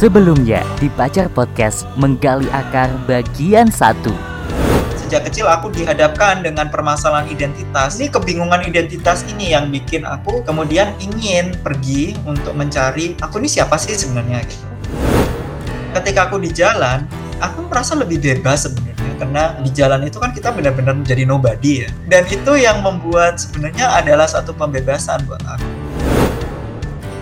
Sebelumnya di Pacar Podcast menggali akar bagian 1. Sejak kecil aku dihadapkan dengan permasalahan identitas. Ini kebingungan identitas ini yang bikin aku kemudian ingin pergi untuk mencari aku ini siapa sih sebenarnya gitu. Ketika aku di jalan, aku merasa lebih bebas sebenarnya karena di jalan itu kan kita benar-benar menjadi nobody ya. Dan itu yang membuat sebenarnya adalah satu pembebasan buat aku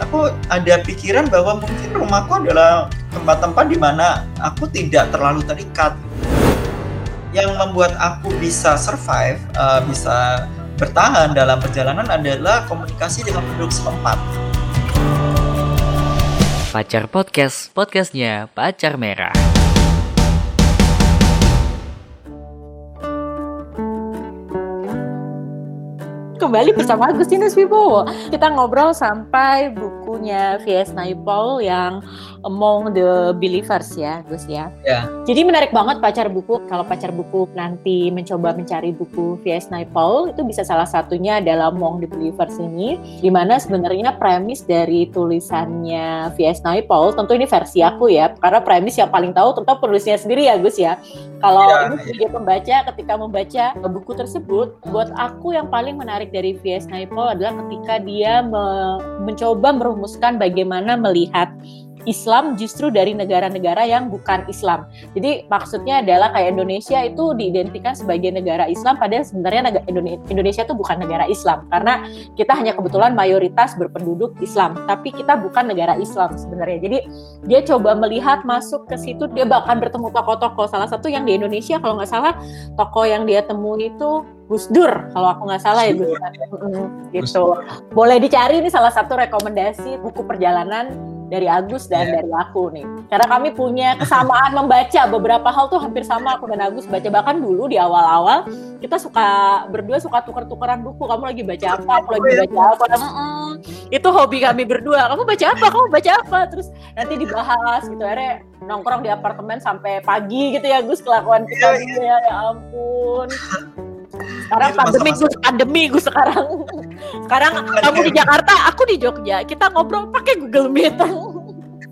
aku ada pikiran bahwa mungkin rumahku adalah tempat-tempat di mana aku tidak terlalu terikat. Yang membuat aku bisa survive, uh, bisa bertahan dalam perjalanan adalah komunikasi dengan penduduk setempat. Pacar Podcast, podcastnya Pacar Merah. kembali bersama Agustinus Wibowo. Kita ngobrol sampai bukunya V.S. Naipaul yang Among the Believers ya, Gus ya. Ya. Jadi menarik banget pacar buku. Kalau pacar buku nanti mencoba mencari buku V.S. Naipaul, itu bisa salah satunya adalah Among the Believers ini, di mana sebenarnya premis dari tulisannya V.S. Naipaul, tentu ini versi aku ya, karena premis yang paling tahu tentu penulisnya sendiri ya, Gus ya. Kalau ya, ini sebagai ya. pembaca, ketika membaca buku tersebut, buat aku yang paling menarik dari V.S. Naipaul adalah ketika dia me mencoba merumuskan bagaimana melihat Islam justru dari negara-negara yang bukan Islam. Jadi maksudnya adalah kayak Indonesia itu diidentikan sebagai negara Islam padahal sebenarnya Indonesia itu bukan negara Islam karena kita hanya kebetulan mayoritas berpenduduk Islam, tapi kita bukan negara Islam sebenarnya. Jadi dia coba melihat masuk ke situ dia bahkan bertemu tokoh-tokoh. Salah satu yang di Indonesia kalau nggak salah tokoh yang dia temui itu Gus Dur kalau aku nggak salah ya Gus Dur. gitu. Boleh dicari ini salah satu rekomendasi buku perjalanan dari Agus dan yeah. dari aku nih. Karena kami punya kesamaan membaca beberapa hal tuh hampir sama aku dan Agus baca bahkan dulu di awal-awal kita suka berdua suka tuker-tukeran buku. Kamu lagi baca apa? Aku lagi baca apa? Mm-mm. Itu hobi kami berdua. Kamu baca apa? Kamu baca apa? Terus nanti dibahas gitu. Akhirnya nongkrong di apartemen sampai pagi gitu ya Gus kelakuan kita yeah, gitu ya. Ya ampun. Sekarang pandemi gue pandemi gue sekarang. Sekarang kamu di Jakarta, aku di Jogja. Kita ngobrol pakai Google Meet.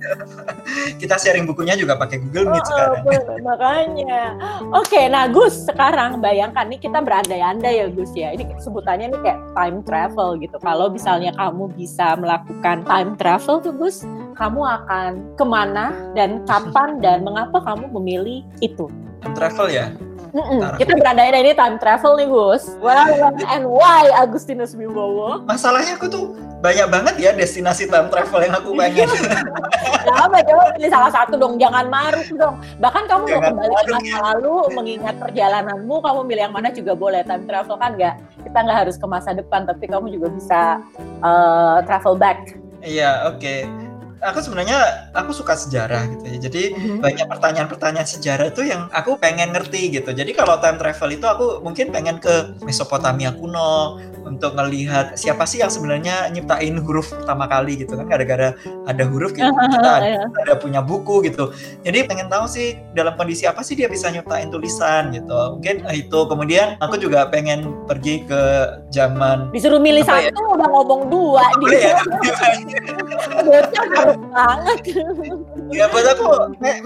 kita sharing bukunya juga pakai Google Meet oh, sekarang. Makanya. Oke, nah Gus, sekarang bayangkan nih kita berandai-andai ya Gus ya. Ini sebutannya nih kayak time travel gitu. Kalau misalnya kamu bisa melakukan time travel tuh Gus, kamu akan ke mana dan kapan dan mengapa kamu memilih itu? Time travel ya? Mm-mm. Kita berandai ini time travel nih Gus. Well, and why Agustinus Wibowo? Masalahnya aku tuh banyak banget ya destinasi time travel yang aku pengen. Coba coba pilih salah satu dong, jangan maruk dong. Bahkan kamu jangan mau kembali ke masa ya. lalu, mengingat perjalananmu, kamu milih yang mana juga boleh. Time travel kan nggak, kita nggak harus ke masa depan, tapi kamu juga bisa uh, travel back. Iya, oke. Okay aku sebenarnya aku suka sejarah gitu ya. Jadi mm-hmm. banyak pertanyaan-pertanyaan sejarah itu yang aku pengen ngerti gitu. Jadi kalau time travel itu aku mungkin pengen ke Mesopotamia kuno untuk ngelihat siapa sih yang sebenarnya nyiptain huruf pertama kali gitu kan. Gara-gara ada huruf gitu, kita ada, iya. ada punya buku gitu. Jadi pengen tahu sih dalam kondisi apa sih dia bisa nyiptain tulisan gitu. Mungkin itu kemudian aku juga pengen pergi ke zaman disuruh milih ya? satu ya? udah ngomong dua dia. Ya? Banget. ya buat aku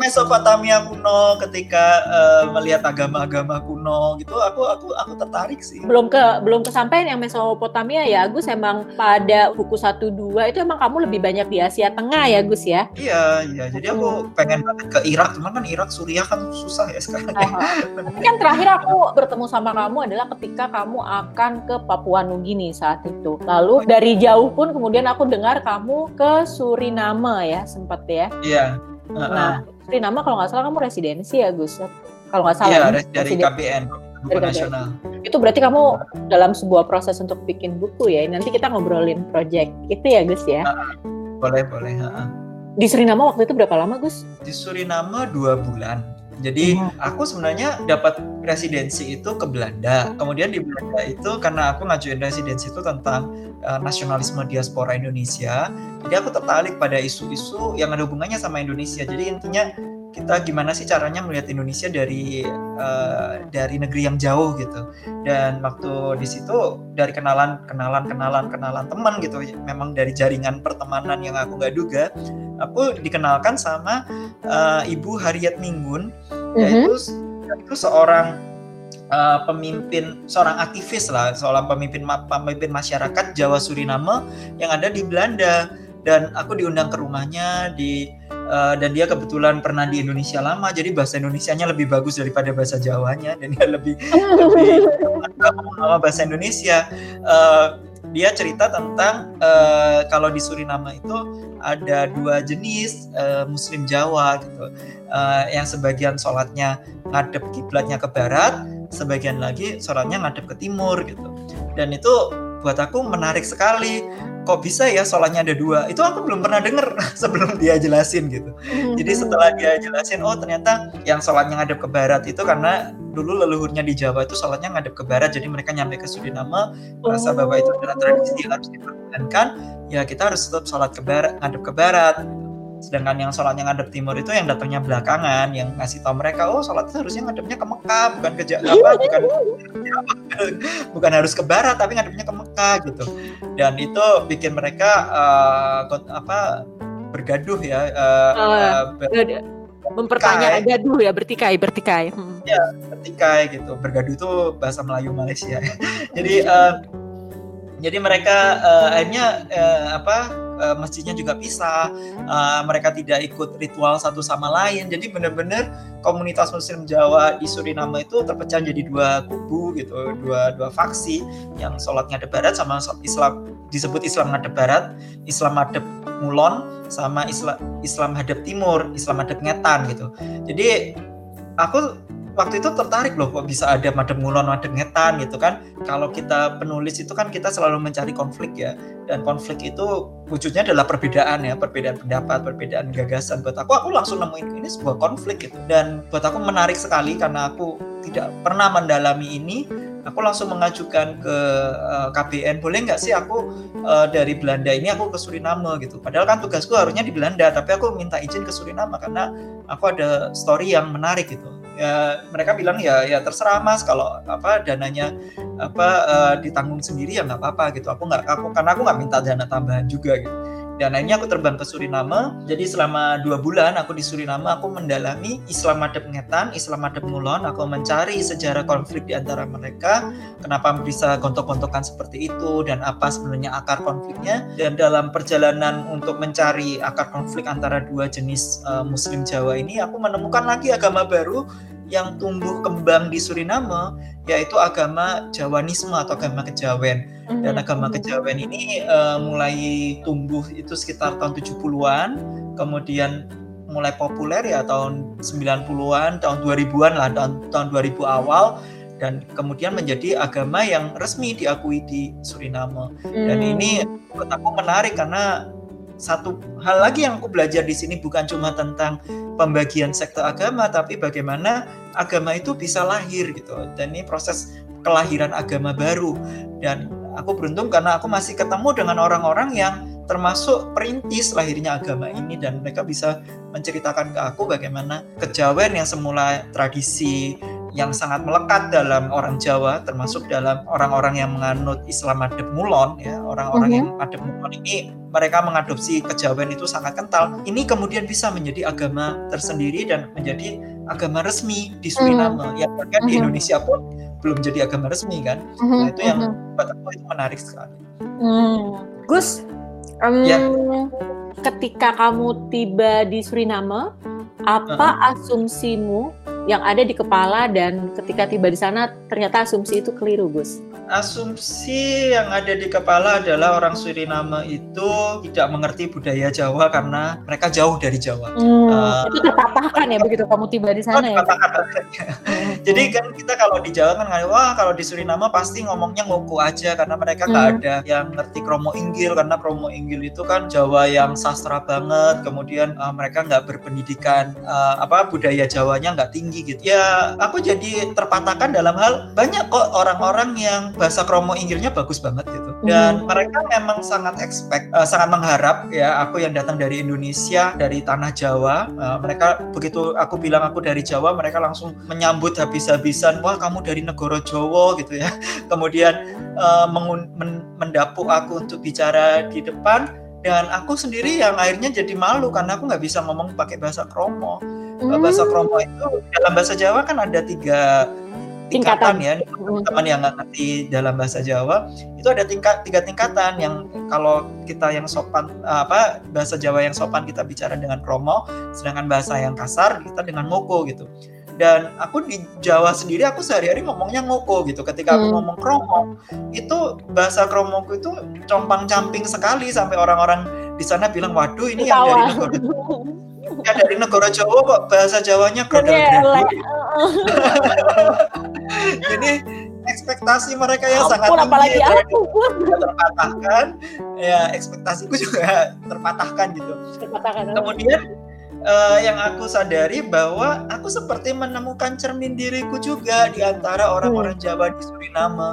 Mesopotamia kuno ketika uh, melihat agama-agama kuno gitu aku aku aku tertarik sih. Belum ke belum kesampaian yang Mesopotamia ya Gus emang pada buku satu dua itu emang kamu lebih banyak di Asia Tengah ya Gus ya? Iya iya jadi aku pengen banget ke Irak cuman kan Irak Suriah kan susah ya sekarang. Tapi kan terakhir aku bertemu sama kamu adalah ketika kamu akan ke Papua Nugini saat itu. Lalu dari jauh pun kemudian aku dengar kamu ke Suriname Suriname ya sempat ya. Iya. Uh-uh. Nah, Suriname kalau nggak salah kamu residensi ya Gus. Kalau nggak salah. Iya, dari KBN. Buku dari nasional. Itu berarti kamu dalam sebuah proses untuk bikin buku ya. Nanti kita ngobrolin project itu ya Gus ya. Uh, boleh, boleh. Uh-uh. Di Suriname waktu itu berapa lama Gus? Di Suriname dua bulan. Jadi hmm. aku sebenarnya dapat residensi itu ke Belanda. Kemudian di Belanda itu karena aku ngajuin residensi itu tentang uh, nasionalisme diaspora Indonesia. Jadi aku tertarik pada isu-isu yang ada hubungannya sama Indonesia. Jadi intinya kita gimana sih caranya melihat Indonesia dari uh, dari negeri yang jauh gitu dan waktu di situ dari kenalan kenalan kenalan kenalan teman gitu memang dari jaringan pertemanan yang aku nggak duga aku dikenalkan sama uh, Ibu Harriet Minggun, Mhm. yaitu itu seorang uh, pemimpin, seorang aktivis lah, seorang pemimpin pemimpin masyarakat Jawa Suriname yang ada di Belanda. Dan aku diundang ke rumahnya di uh, dan dia kebetulan pernah di Indonesia lama, jadi bahasa Indonesianya lebih bagus daripada bahasa Jawanya dan dia lebih lebih sama bahasa Indonesia. Uh, dia cerita tentang uh, kalau di Suriname itu ada dua jenis uh, Muslim Jawa gitu, uh, yang sebagian sholatnya ngadep kiblatnya ke barat, sebagian lagi sholatnya ngadep ke timur gitu. Dan itu buat aku menarik sekali. Kok bisa ya sholatnya ada dua? Itu aku belum pernah denger sebelum dia jelasin gitu. Jadi setelah dia jelasin, oh ternyata yang sholatnya ngadep ke barat itu karena dulu leluhurnya di Jawa itu sholatnya ngadep ke barat, jadi mereka nyampe ke Suriname merasa bahwa itu adalah tradisi yang harus dipertahankan. Ya kita harus tetap sholat ke barat, ngadep ke barat. Sedangkan yang sholatnya ngadep timur itu yang datangnya belakangan, yang ngasih tahu mereka, oh sholat itu harusnya ngadepnya ke Mekah, bukan ke Ja- apa, bukan bukan harus ke barat, tapi ngadepnya ke Mekah gitu. Dan itu bikin mereka got- apa bergaduh ya, Oh, eh, ber- mempertanyakan gaduh ya bertikai bertikai Hmm. bertikai gitu. Bergaduh itu bahasa Melayu Malaysia. jadi eh, jadi mereka eh, akhirnya eh, apa eh, masjidnya juga pisah. Eh, mereka tidak ikut ritual satu sama lain. Jadi benar-benar komunitas Muslim Jawa di Suriname itu terpecah jadi dua kubu gitu, dua dua faksi yang sholat ngadep barat sama Islam disebut Islam ngadep barat, Islam ngadep ngulon sama Islam Islam hadap timur, Islam hadap ngetan gitu. Jadi aku waktu itu tertarik loh kok bisa ada madep ngulon, madep ngetan gitu kan. Kalau kita penulis itu kan kita selalu mencari konflik ya. Dan konflik itu wujudnya adalah perbedaan ya, perbedaan pendapat, perbedaan gagasan. Buat aku, aku langsung nemuin ini sebuah konflik gitu. Dan buat aku menarik sekali karena aku tidak pernah mendalami ini. Aku langsung mengajukan ke eh, KBN, boleh nggak sih aku eh, dari Belanda ini aku ke Suriname gitu. Padahal kan tugasku harusnya di Belanda, tapi aku minta izin ke Suriname karena aku ada story yang menarik gitu. Ya mereka bilang ya ya terserah mas kalau apa dananya apa eh, ditanggung sendiri ya nggak apa-apa gitu. Aku nggak aku karena aku nggak minta dana tambahan juga gitu. Dan akhirnya aku terbang ke Suriname. Jadi selama dua bulan aku di Suriname aku mendalami Islam Madep Ngetan, Islam Madep Ngulon. Aku mencari sejarah konflik di antara mereka, kenapa bisa gontok-gontokan seperti itu dan apa sebenarnya akar konfliknya. Dan dalam perjalanan untuk mencari akar konflik antara dua jenis eh, Muslim Jawa ini, aku menemukan lagi agama baru yang tumbuh kembang di Suriname, yaitu agama Jawanisme atau agama Kejawen. Dan agama kejawen ini eh, mulai tumbuh itu sekitar tahun 70-an kemudian mulai populer ya tahun 90-an tahun 2000-an lah tahun, tahun 2000 awal dan kemudian menjadi agama yang resmi diakui di Suriname. Dan Hmm. ini buat aku menarik karena satu hal lagi yang aku belajar di sini bukan cuma tentang pembagian sektor agama tapi bagaimana agama itu bisa lahir gitu. Dan ini proses kelahiran agama baru. Dan aku beruntung karena aku masih ketemu dengan orang-orang yang termasuk perintis lahirnya agama ini. Dan mereka bisa menceritakan ke aku bagaimana kejawen yang semula tradisi yang sangat melekat dalam orang Jawa termasuk dalam orang-orang yang menganut Islam Madep Mulon ya. Orang-orang Mhm. yang Madep Mulon ini mereka mengadopsi kejawen itu sangat kental. Ini kemudian bisa menjadi agama tersendiri dan menjadi agama resmi di Suriname ya bahkan di Mhm. Indonesia pun belum jadi agama resmi kan Mhm, nah itu yang mhm. buat aku itu menarik sekali Hmm. Gus, em, Ya. ketika kamu tiba di Suriname, apa asumsimu yang ada di kepala dan ketika tiba di sana ternyata asumsi itu keliru, Gus? asumsi yang ada di kepala adalah orang Suriname itu tidak mengerti budaya Jawa karena mereka jauh dari Jawa. Eh, itu terpatahkan ya begitu kamu tiba di sana ya. Jadi kan kita kalau di Jawa kan nggak, wah kalau di Suriname pasti ngomongnya ngoko aja karena mereka nggak Hmm. ada yang ngerti kromo inggil karena kromo inggil itu kan Jawa yang sastra banget. Kemudian eh, mereka nggak berpendidikan eh, apa budaya Jawanya nggak tinggi gitu. Ya aku jadi terpatahkan dalam hal banyak kok orang-orang yang bahasa kromo inggilnya bagus banget gitu. Dan Hmm. mereka memang sangat expect, eh, sangat mengharap ya aku yang datang dari Indonesia dari tanah Jawa. eh, mereka begitu aku bilang aku dari Jawa, mereka langsung menyambut habis-habisan. Wah kamu dari negara Jawa gitu ya. Kemudian mengun- men- mendapuk aku untuk bicara di depan dan aku sendiri yang akhirnya jadi malu karena aku nggak bisa ngomong pakai bahasa kromo hmm. bahasa kromo itu dalam bahasa Jawa kan ada tiga tingkatan, ya. Teman-teman yang nggak ngerti dalam bahasa Jawa itu ada tingkat tiga tingkatan yang kalau kita yang sopan apa bahasa Jawa yang sopan kita bicara dengan kromo sedangkan bahasa yang kasar kita dengan ngoko gitu. Dan aku di Jawa sendiri aku sehari-hari ngomongnya ngoko gitu. Ketika aku hmm. ngomong kromo itu bahasa kromoku itu compang camping sekali sampai orang-orang di sana bilang waduh ini yang dari negara ya dari negara Jawa kok bahasa Jawanya gradal jadi ekspektasi mereka yang Ampun, sangat tinggi apalagi aku. terpatahkan. Ya ekspektasiku juga terpatahkan gitu. Terpatahkan kemudian uh, yang aku sadari bahwa aku seperti menemukan cermin diriku juga di antara orang-orang hmm. Jawa di Suriname,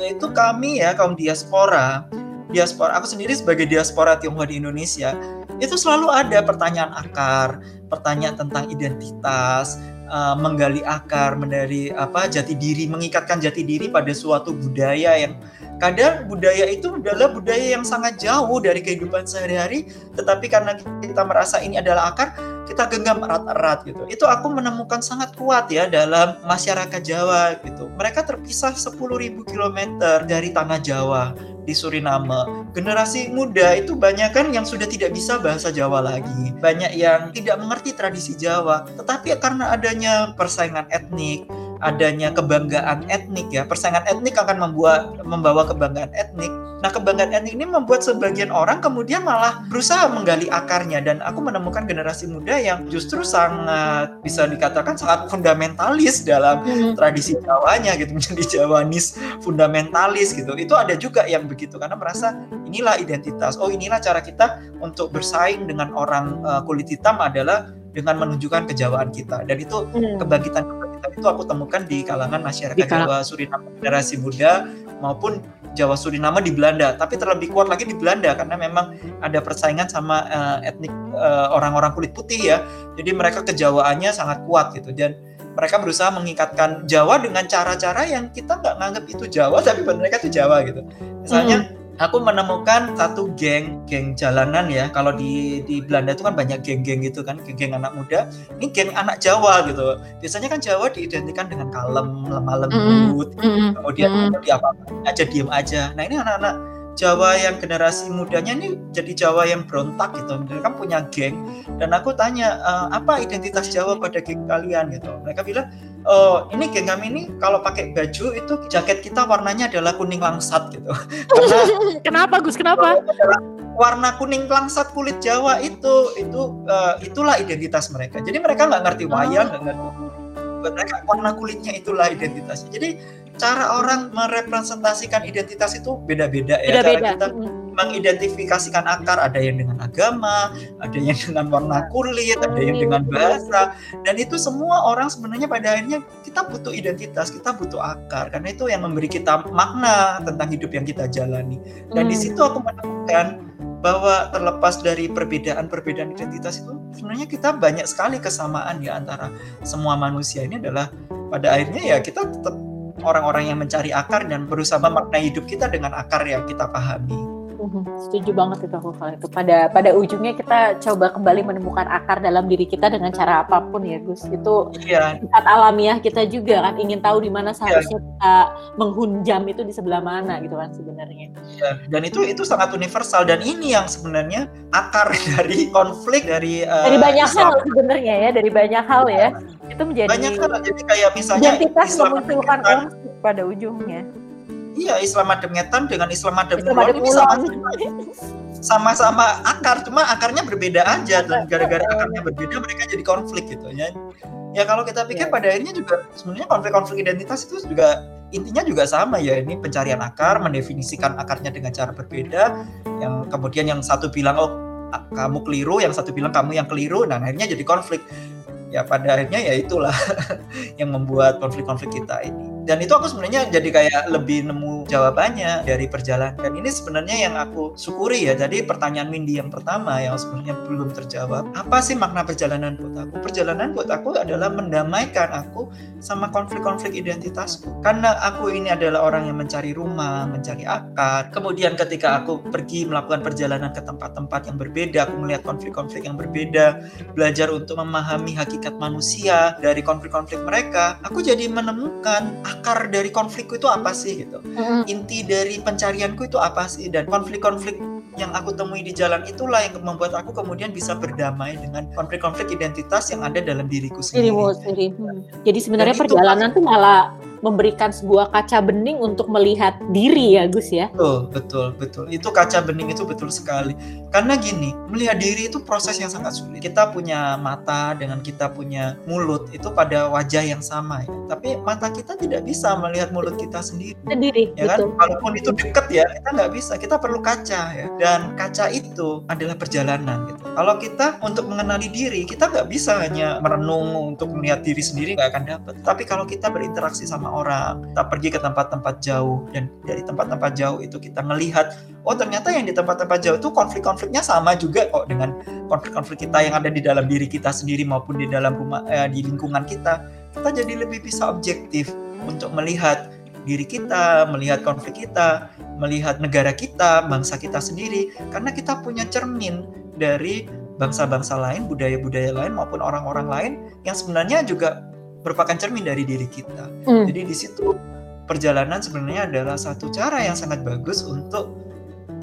yaitu kami ya kaum diaspora. Diaspora, aku sendiri sebagai diaspora Tionghoa di Indonesia, itu selalu ada pertanyaan akar, pertanyaan tentang identitas, uh, menggali akar, mendari apa jati diri, mengikatkan jati diri pada suatu budaya yang kadang budaya itu adalah budaya yang sangat jauh dari kehidupan sehari-hari, tetapi karena kita merasa ini adalah akar, kita genggam erat-erat gitu. Itu aku menemukan sangat kuat ya dalam masyarakat Jawa gitu. Mereka terpisah 10.000 km dari tanah Jawa di Suriname. Generasi muda itu banyak kan yang sudah tidak bisa bahasa Jawa lagi. Banyak yang tidak mengerti tradisi Jawa. Tetapi karena adanya persaingan etnik, adanya kebanggaan etnik ya. Persaingan etnik akan membuat membawa kebanggaan etnik. Nah, kebanggaan etnik ini membuat sebagian orang kemudian malah berusaha menggali akarnya dan aku menemukan generasi muda yang justru sangat bisa dikatakan sangat fundamentalis dalam hmm. tradisi Jawanya gitu, menjadi Jawanis fundamentalis gitu. Itu ada juga yang begitu karena merasa inilah identitas. Oh, inilah cara kita untuk bersaing dengan orang uh, kulit hitam adalah dengan menunjukkan kejawaan kita dan itu hmm. kebangkitan itu aku temukan di kalangan masyarakat di Jawa Suriname generasi muda maupun Jawa Suriname di Belanda, tapi terlebih kuat lagi di Belanda karena memang ada persaingan sama uh, etnik uh, orang-orang kulit putih ya. Jadi mereka kejawaannya sangat kuat gitu dan mereka berusaha mengikatkan Jawa dengan cara-cara yang kita nggak nganggap itu Jawa tapi mereka itu Jawa gitu. Misalnya hmm aku menemukan satu geng geng jalanan ya. Kalau di di Belanda itu kan banyak geng-geng gitu kan geng-geng anak muda. Ini geng anak Jawa gitu. Biasanya kan Jawa diidentikan dengan kalem lemah lembut mm -hmm. kemudian mm -hmm. di apa aja diem aja. Nah ini anak-anak Jawa yang generasi mudanya ini jadi Jawa yang berontak gitu mereka punya geng dan aku tanya e, apa identitas Jawa pada geng kalian gitu mereka bilang oh ini geng kami ini kalau pakai baju itu jaket kita warnanya adalah kuning langsat gitu. Karena kenapa Gus? Kenapa? Warna kuning langsat kulit Jawa itu itu uh, itulah identitas mereka. Jadi mereka nggak ngerti wayang, nggak ngerti mereka warna kulitnya itulah identitasnya. Jadi cara orang merepresentasikan identitas itu beda-beda ya. Beda -beda. Cara kita mengidentifikasikan akar ada yang dengan agama, ada yang dengan warna kulit, ada yang dengan bahasa dan itu semua orang sebenarnya pada akhirnya kita butuh identitas, kita butuh akar karena itu yang memberi kita makna tentang hidup yang kita jalani. Dan hmm. di situ aku menemukan bahwa terlepas dari perbedaan-perbedaan identitas itu sebenarnya kita banyak sekali kesamaan ya antara semua manusia ini adalah pada akhirnya ya kita tetap orang-orang yang mencari akar dan berusaha memaknai hidup kita dengan akar yang kita pahami. Mhm, setuju banget itu aku kalau itu. Pada pada ujungnya kita coba kembali menemukan akar dalam diri kita dengan cara apa pun ya Gus. Itu iya. sifat alamiah kita juga kan ingin tahu di mana iya. seharusnya iya. kita menghunjam itu di sebelah mana gitu kan sebenarnya. Iya. Dan itu itu sangat universal dan ini yang sebenarnya akar dari konflik dari uh, dari banyak Islam. hal sebenarnya ya dari banyak hal ya. Itu menjadi banyak hal. Jadi kayak misalnya identitas memunculkan konflik pada ujungnya Iya, Islam Adem dengan Islam Adem ini sama-sama sama-sama akar, cuma akarnya berbeda aja dan gara-gara akarnya berbeda mereka jadi konflik gitu ya. Ya kalau kita pikir ya. pada akhirnya juga sebenarnya konflik-konflik identitas itu juga intinya juga sama ya ini pencarian akar, mendefinisikan akarnya dengan cara berbeda. Yang kemudian yang satu bilang oh kamu keliru, yang satu bilang kamu yang keliru, dan akhirnya jadi konflik. Ya pada akhirnya ya itulah yang membuat konflik-konflik kita ini. Dan itu aku sebenarnya jadi kayak lebih nemu jawabannya dari perjalanan. Dan ini sebenarnya yang aku syukuri ya. Jadi pertanyaan Windy yang pertama yang sebenarnya belum terjawab apa sih makna perjalanan buat aku? Perjalanan buat aku adalah mendamaikan aku sama konflik-konflik identitasku. Karena aku ini adalah orang yang mencari rumah mencari akar. Kemudian ketika aku pergi melakukan perjalanan ke tempat-tempat yang berbeda aku melihat konflik-konflik yang berbeda belajar untuk memahami hakikat manusia dari konflik-konflik mereka aku jadi menemukan akar dari konflikku itu apa sih gitu. Mm-hmm. Inti dari pencarianku itu apa sih dan konflik-konflik yang aku temui di jalan itulah yang membuat aku kemudian bisa berdamai dengan konflik-konflik identitas yang ada dalam diriku sendiri. Dirimu sendiri. Hmm. Jadi sebenarnya perjalanan tuh malah memberikan sebuah kaca bening untuk melihat diri ya Gus ya. Betul, betul, betul. Itu kaca bening itu betul sekali. Karena gini, melihat diri itu proses yang sangat sulit. Kita punya mata dengan kita punya mulut itu pada wajah yang sama ya. Tapi mata kita tidak bisa melihat mulut kita sendiri. Sendiri, ya kan? Walaupun itu deket ya, kita nggak bisa. Kita perlu kaca ya. Dan kaca itu adalah perjalanan gitu. Kalau kita untuk mengenali diri, kita nggak bisa hanya merenung untuk melihat diri sendiri nggak akan dapat. Tapi kalau kita berinteraksi sama orang, kita pergi ke tempat-tempat jauh dan dari tempat-tempat jauh itu kita melihat oh ternyata yang di tempat-tempat jauh itu konflik-konfliknya sama juga kok dengan konflik-konflik kita yang ada di dalam diri kita sendiri maupun di dalam rumah eh, di lingkungan kita. Kita jadi lebih bisa objektif untuk melihat diri kita, melihat konflik kita, melihat negara kita, bangsa kita sendiri karena kita punya cermin dari bangsa-bangsa lain, budaya-budaya lain maupun orang-orang lain yang sebenarnya juga merupakan cermin dari diri kita. Hmm. Jadi di situ perjalanan sebenarnya adalah satu cara yang sangat bagus untuk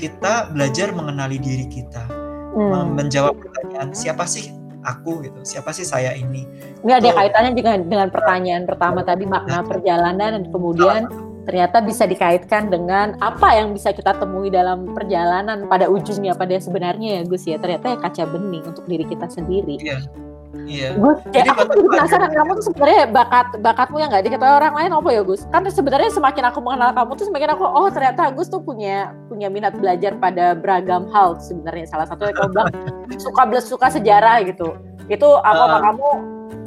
kita belajar mengenali diri kita, hmm. menjawab pertanyaan siapa sih aku gitu, siapa sih saya ini. Ini ada kaitannya dengan dengan pertanyaan pertama tadi makna perjalanan dan kemudian ternyata bisa dikaitkan dengan apa yang bisa kita temui dalam perjalanan pada ujungnya pada sebenarnya ya Gus ya ternyata ya kaca bening untuk diri kita sendiri. Iya. Iya. Gus, ya, aku jadi penasaran kamu tuh sebenarnya bakat bakatmu yang nggak diketahui orang lain apa ya Gus? Kan sebenarnya semakin aku mengenal kamu tuh semakin aku oh ternyata Gus tuh punya punya minat belajar pada beragam hal sebenarnya salah satu yang kamu bilang suka suka sejarah gitu. Itu aku uh, sama kamu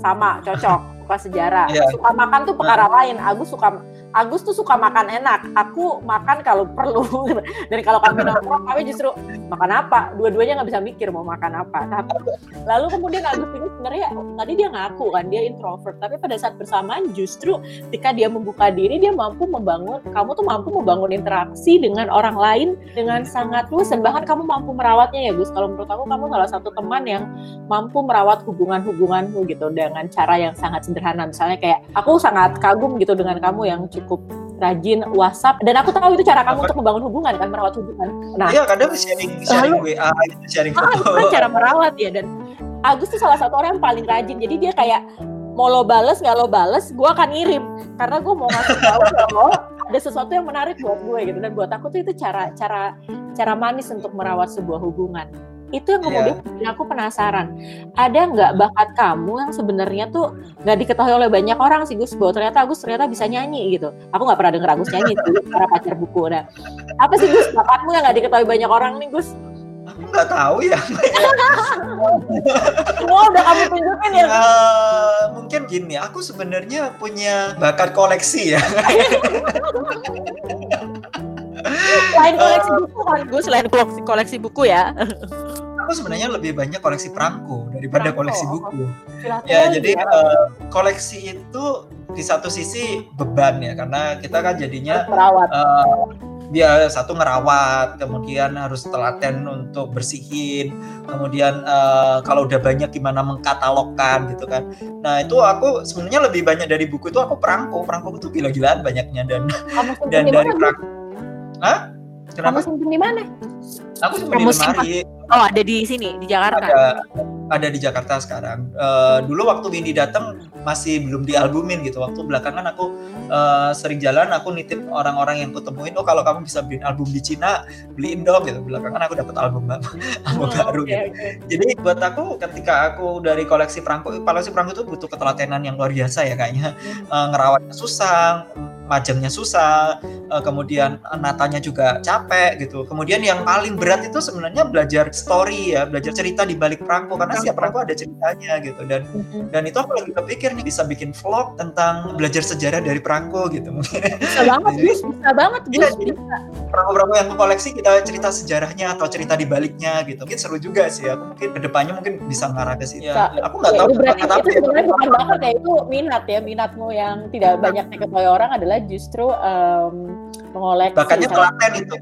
sama cocok suka sejarah. Yeah. Suka makan tuh perkara uh. lain. Agus suka Agus tuh suka makan enak. Aku makan kalau perlu. Dan kalau kami nongkrong, kami justru makan apa? Dua-duanya nggak bisa mikir mau makan apa. Tapi lalu kemudian Agus ini sebenarnya tadi dia ngaku kan dia introvert. Tapi pada saat bersamaan justru ketika dia membuka diri dia mampu membangun. Kamu tuh mampu membangun interaksi dengan orang lain dengan sangat luas dan bahkan kamu mampu merawatnya ya Gus. Kalau menurut aku kamu salah satu teman yang mampu merawat hubungan-hubunganmu gitu dengan cara yang sangat sederhana. Misalnya kayak aku sangat kagum gitu dengan kamu yang cukup rajin WhatsApp dan aku tahu itu cara kamu untuk membangun hubungan kan merawat hubungan. Nah, iya kadang sharing sharing lalu, WA gitu, sharing ah, foto. Ah, kan cara merawat ya dan Agus tuh salah satu orang yang paling rajin. Jadi dia kayak mau lo bales nggak lo bales, gue akan ngirim karena gue mau ngasih tahu lo ada sesuatu yang menarik buat gue gitu dan buat aku tuh itu cara cara cara manis untuk merawat sebuah hubungan itu yang kemudian yeah. aku penasaran. Ada nggak bakat kamu yang sebenarnya tuh nggak diketahui oleh banyak orang sih Gus? Bahwa ternyata Gus ternyata bisa nyanyi gitu. Aku nggak pernah denger Agus nyanyi tuh para pacar buku. Nah apa sih Gus bakatmu yang nggak diketahui banyak orang nih Gus? Aku nggak tahu ya. Semua udah kamu tunjukin ya uh, mungkin gini aku sebenarnya punya bakat koleksi ya selain koleksi buku kan Gus selain koleksi, koleksi buku ya aku sebenarnya lebih banyak koleksi perangko daripada perangko. koleksi buku. ya, jadi ya. Uh, koleksi itu di satu sisi beban ya karena kita kan jadinya merawat. Uh, dia satu ngerawat, kemudian harus telaten untuk bersihin, kemudian uh, kalau udah banyak gimana mengkatalogkan gitu kan. Nah itu aku sebenarnya lebih banyak dari buku itu aku perangko, perangko itu gila-gilaan banyaknya dan dan dari perangko. Hah? Kenapa? Kamu simpen di mana? Aku simpen di lemari. Oh, ada di sini di Jakarta. Ada ada di Jakarta sekarang. Uh, dulu waktu Windy datang masih belum dialbumin gitu. Waktu belakangan aku uh, sering jalan, aku nitip orang-orang yang kutemuin, oh kalau kamu bisa beliin album di Cina, beliin dong gitu. Belakangan aku dapat album album oh, baru okay, gitu. Okay. Jadi buat aku ketika aku dari koleksi perangko, koleksi perangko itu butuh ketelatenan yang luar biasa ya kayaknya. Uh, ngerawatnya susah, majemnya susah, uh, kemudian natanya juga capek gitu. Kemudian yang paling berat itu sebenarnya belajar story ya, belajar cerita di balik perangko karena setiap perangko ada ceritanya gitu dan mm-hmm. dan itu aku lagi kepikir nih bisa bikin vlog tentang belajar sejarah dari perangko gitu mungkin. Bisa banget, jadi, bisa banget. Iya, bisa. Perangko-perangko yang koleksi kita cerita sejarahnya atau cerita di baliknya gitu. Mungkin seru juga sih. Aku mungkin ke depannya mungkin bisa ngarah ke situ. Ya, aku nggak ya, tahu. Berarti itu sebenarnya bukan bakat ya, itu minat ya. Minatmu yang tidak banyak diketahui orang adalah justru um, mengoleksi. Bakatnya telaten itu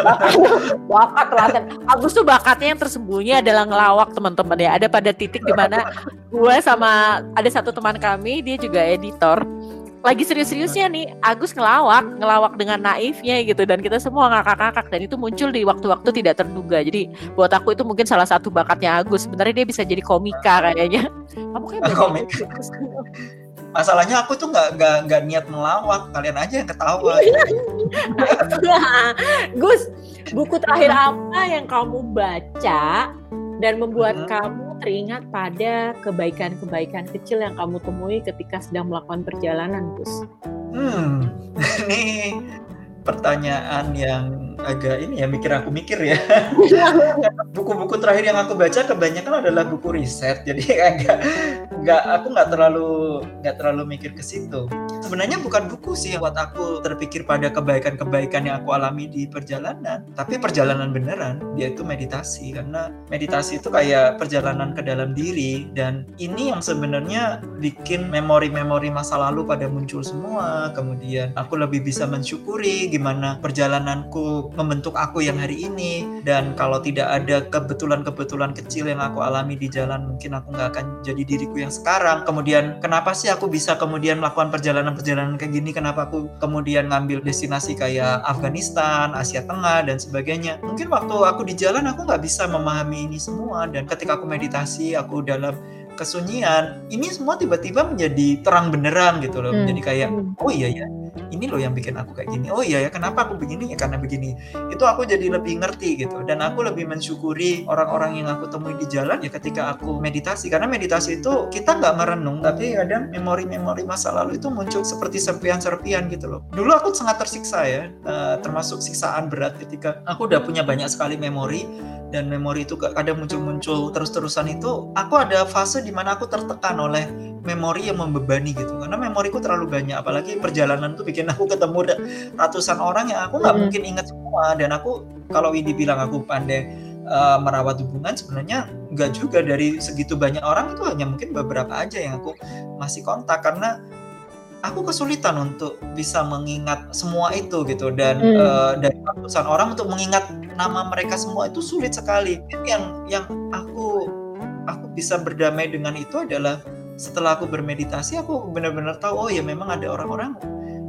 bakat, bakat telaten. Agus tuh bakatnya yang tersembunyi adalah ngelawak teman-teman ya. Ada pada titik di mana gue sama ada satu teman kami, dia juga editor lagi serius-seriusnya nih Agus ngelawak, ngelawak dengan naifnya gitu dan kita semua ngakak-ngakak dan itu muncul di waktu-waktu tidak terduga. Jadi buat aku itu mungkin salah satu bakatnya Agus. Sebenarnya dia bisa jadi komika kayaknya. Kamu kayak komik. Masalahnya aku tuh nggak nggak nggak niat melawak, kalian aja yang ketawa. Gus, buku terakhir apa yang kamu baca dan membuat hmm. kamu teringat pada kebaikan-kebaikan kecil yang kamu temui ketika sedang melakukan perjalanan, Gus? Hmm, ini pertanyaan yang agak ini ya mikir aku mikir ya. Buku-buku terakhir yang aku baca kebanyakan adalah buku riset jadi agak nggak aku nggak terlalu nggak terlalu mikir ke situ. Sebenarnya bukan buku sih yang buat aku terpikir pada kebaikan-kebaikan yang aku alami di perjalanan tapi perjalanan beneran dia itu meditasi. Karena meditasi itu kayak perjalanan ke dalam diri dan ini yang sebenarnya bikin memori-memori masa lalu pada muncul semua. Kemudian aku lebih bisa mensyukuri gimana perjalananku membentuk aku yang hari ini. Dan kalau tidak ada kebetulan-kebetulan kecil yang aku alami di jalan mungkin aku nggak akan jadi diriku yang sekarang. Kemudian kenapa sih aku bisa kemudian melakukan perjalanan-perjalanan kayak gini? Kenapa aku kemudian ngambil destinasi kayak Afghanistan Asia Tengah dan sebagainya? Mungkin waktu aku di jalan aku nggak bisa memahami ini semua. Dan ketika aku meditasi aku dalam kesunyian ini semua tiba-tiba menjadi terang benerang gitu loh. Hmm. menjadi kayak oh iya ya ini loh yang bikin aku kayak gini. Oh iya ya kenapa aku begini? Ya karena begini. Itu aku jadi lebih ngerti gitu. Dan aku lebih mensyukuri orang-orang yang aku temui di jalan ya ketika aku meditasi. Karena meditasi itu kita nggak merenung tapi kadang memori-memori masa lalu itu muncul seperti serpian-serpian gitu loh. Dulu aku sangat tersiksa ya uh, termasuk siksaan berat ketika aku udah punya banyak sekali memori. Dan memori itu kadang muncul-muncul terus-terusan itu aku ada fase di mana aku tertekan oleh memori yang membebani gitu karena memoriku terlalu banyak apalagi perjalanan tuh bikin aku ketemu ratusan orang yang aku nggak hmm. mungkin ingat semua dan aku kalau ini bilang aku pandai uh, merawat hubungan sebenarnya nggak juga dari segitu banyak orang itu hanya mungkin beberapa aja yang aku masih kontak karena aku kesulitan untuk bisa mengingat semua itu gitu dan hmm. uh, dari ratusan orang untuk mengingat nama mereka semua itu sulit sekali. Yang yang aku aku bisa berdamai dengan itu adalah setelah aku bermeditasi aku benar-benar tahu oh ya memang ada orang-orang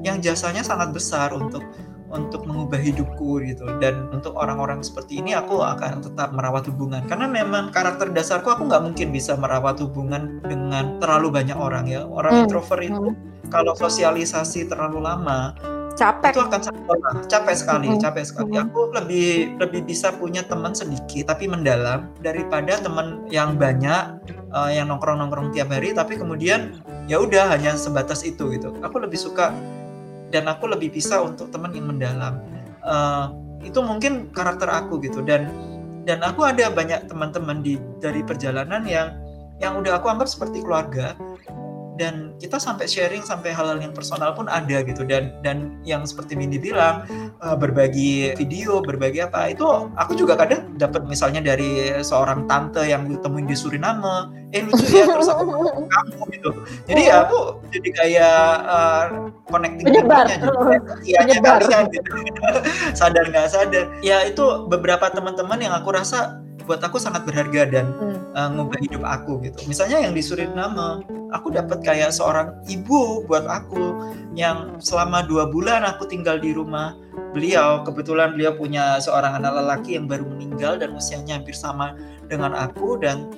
yang jasanya sangat besar untuk untuk mengubah hidupku gitu. Dan untuk orang-orang seperti ini aku akan tetap merawat hubungan. Karena memang karakter dasarku aku nggak mungkin bisa merawat hubungan dengan terlalu banyak orang ya. Orang hmm. introvert itu hmm. kalau sosialisasi terlalu lama capek. Itu akan capek sekali mm -hmm. capek sekali. Aku lebih lebih bisa punya teman sedikit tapi mendalam daripada teman yang banyak uh, yang nongkrong nongkrong tiap hari tapi kemudian ya udah hanya sebatas itu gitu. Aku lebih suka dan aku lebih bisa untuk teman yang mendalam. Uh, itu mungkin karakter aku gitu. Dan dan aku ada banyak teman-teman di dari perjalanan yang yang udah aku anggap seperti keluarga dan kita sampai sharing sampai hal-hal yang personal pun ada gitu. Dan dan yang seperti Mindy bilang uh, berbagi video berbagi apa itu aku juga kadang dapat misalnya dari seorang tante yang ditemuin di Suriname eh lucu ya terus aku kamu gitu. Jadi ya aku jadi kayak uh, connecting penyebar. iya kalian gitu. Sadar nggak sadar. Ya itu beberapa teman-teman yang aku rasa buat aku sangat berharga dan hmm. uh, ngubah hidup aku gitu. Misalnya yang di Suriname, aku dapat kayak seorang ibu buat aku yang selama dua bulan aku tinggal di rumah beliau. Kebetulan beliau punya seorang anak lelaki yang baru meninggal dan usianya hampir sama dengan aku dan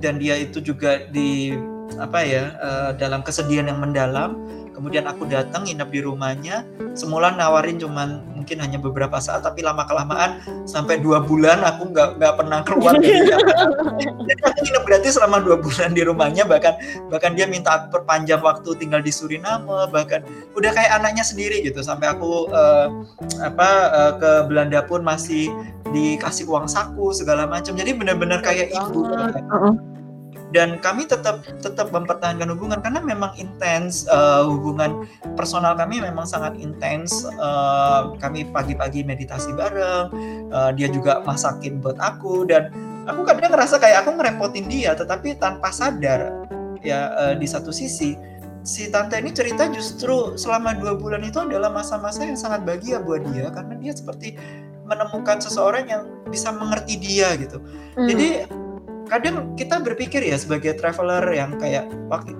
dan dia itu juga di apa ya uh, dalam kesedihan yang mendalam kemudian aku datang nginep di rumahnya. Semula nawarin cuman mungkin hanya beberapa saat tapi lama kelamaan sampai dua bulan aku nggak nggak pernah keluar dari jadi aku nginep gratis selama dua bulan di rumahnya bahkan bahkan dia minta aku perpanjang waktu tinggal di Suriname bahkan udah kayak anaknya sendiri gitu. Sampai aku uh, apa uh, ke Belanda pun masih dikasih uang saku segala macam. Jadi benar-benar kayak ibu dan kami tetap tetap mempertahankan hubungan karena memang intens uh, hubungan personal kami memang sangat intens uh, kami pagi-pagi meditasi bareng uh, dia juga masakin buat aku dan aku kadang ngerasa kayak aku ngerepotin dia tetapi tanpa sadar ya uh, di satu sisi si tante ini cerita justru selama dua bulan itu adalah masa-masa yang sangat bahagia buat dia karena dia seperti menemukan seseorang yang bisa mengerti dia gitu. Hmm. Jadi kadang kita berpikir ya sebagai traveler yang kayak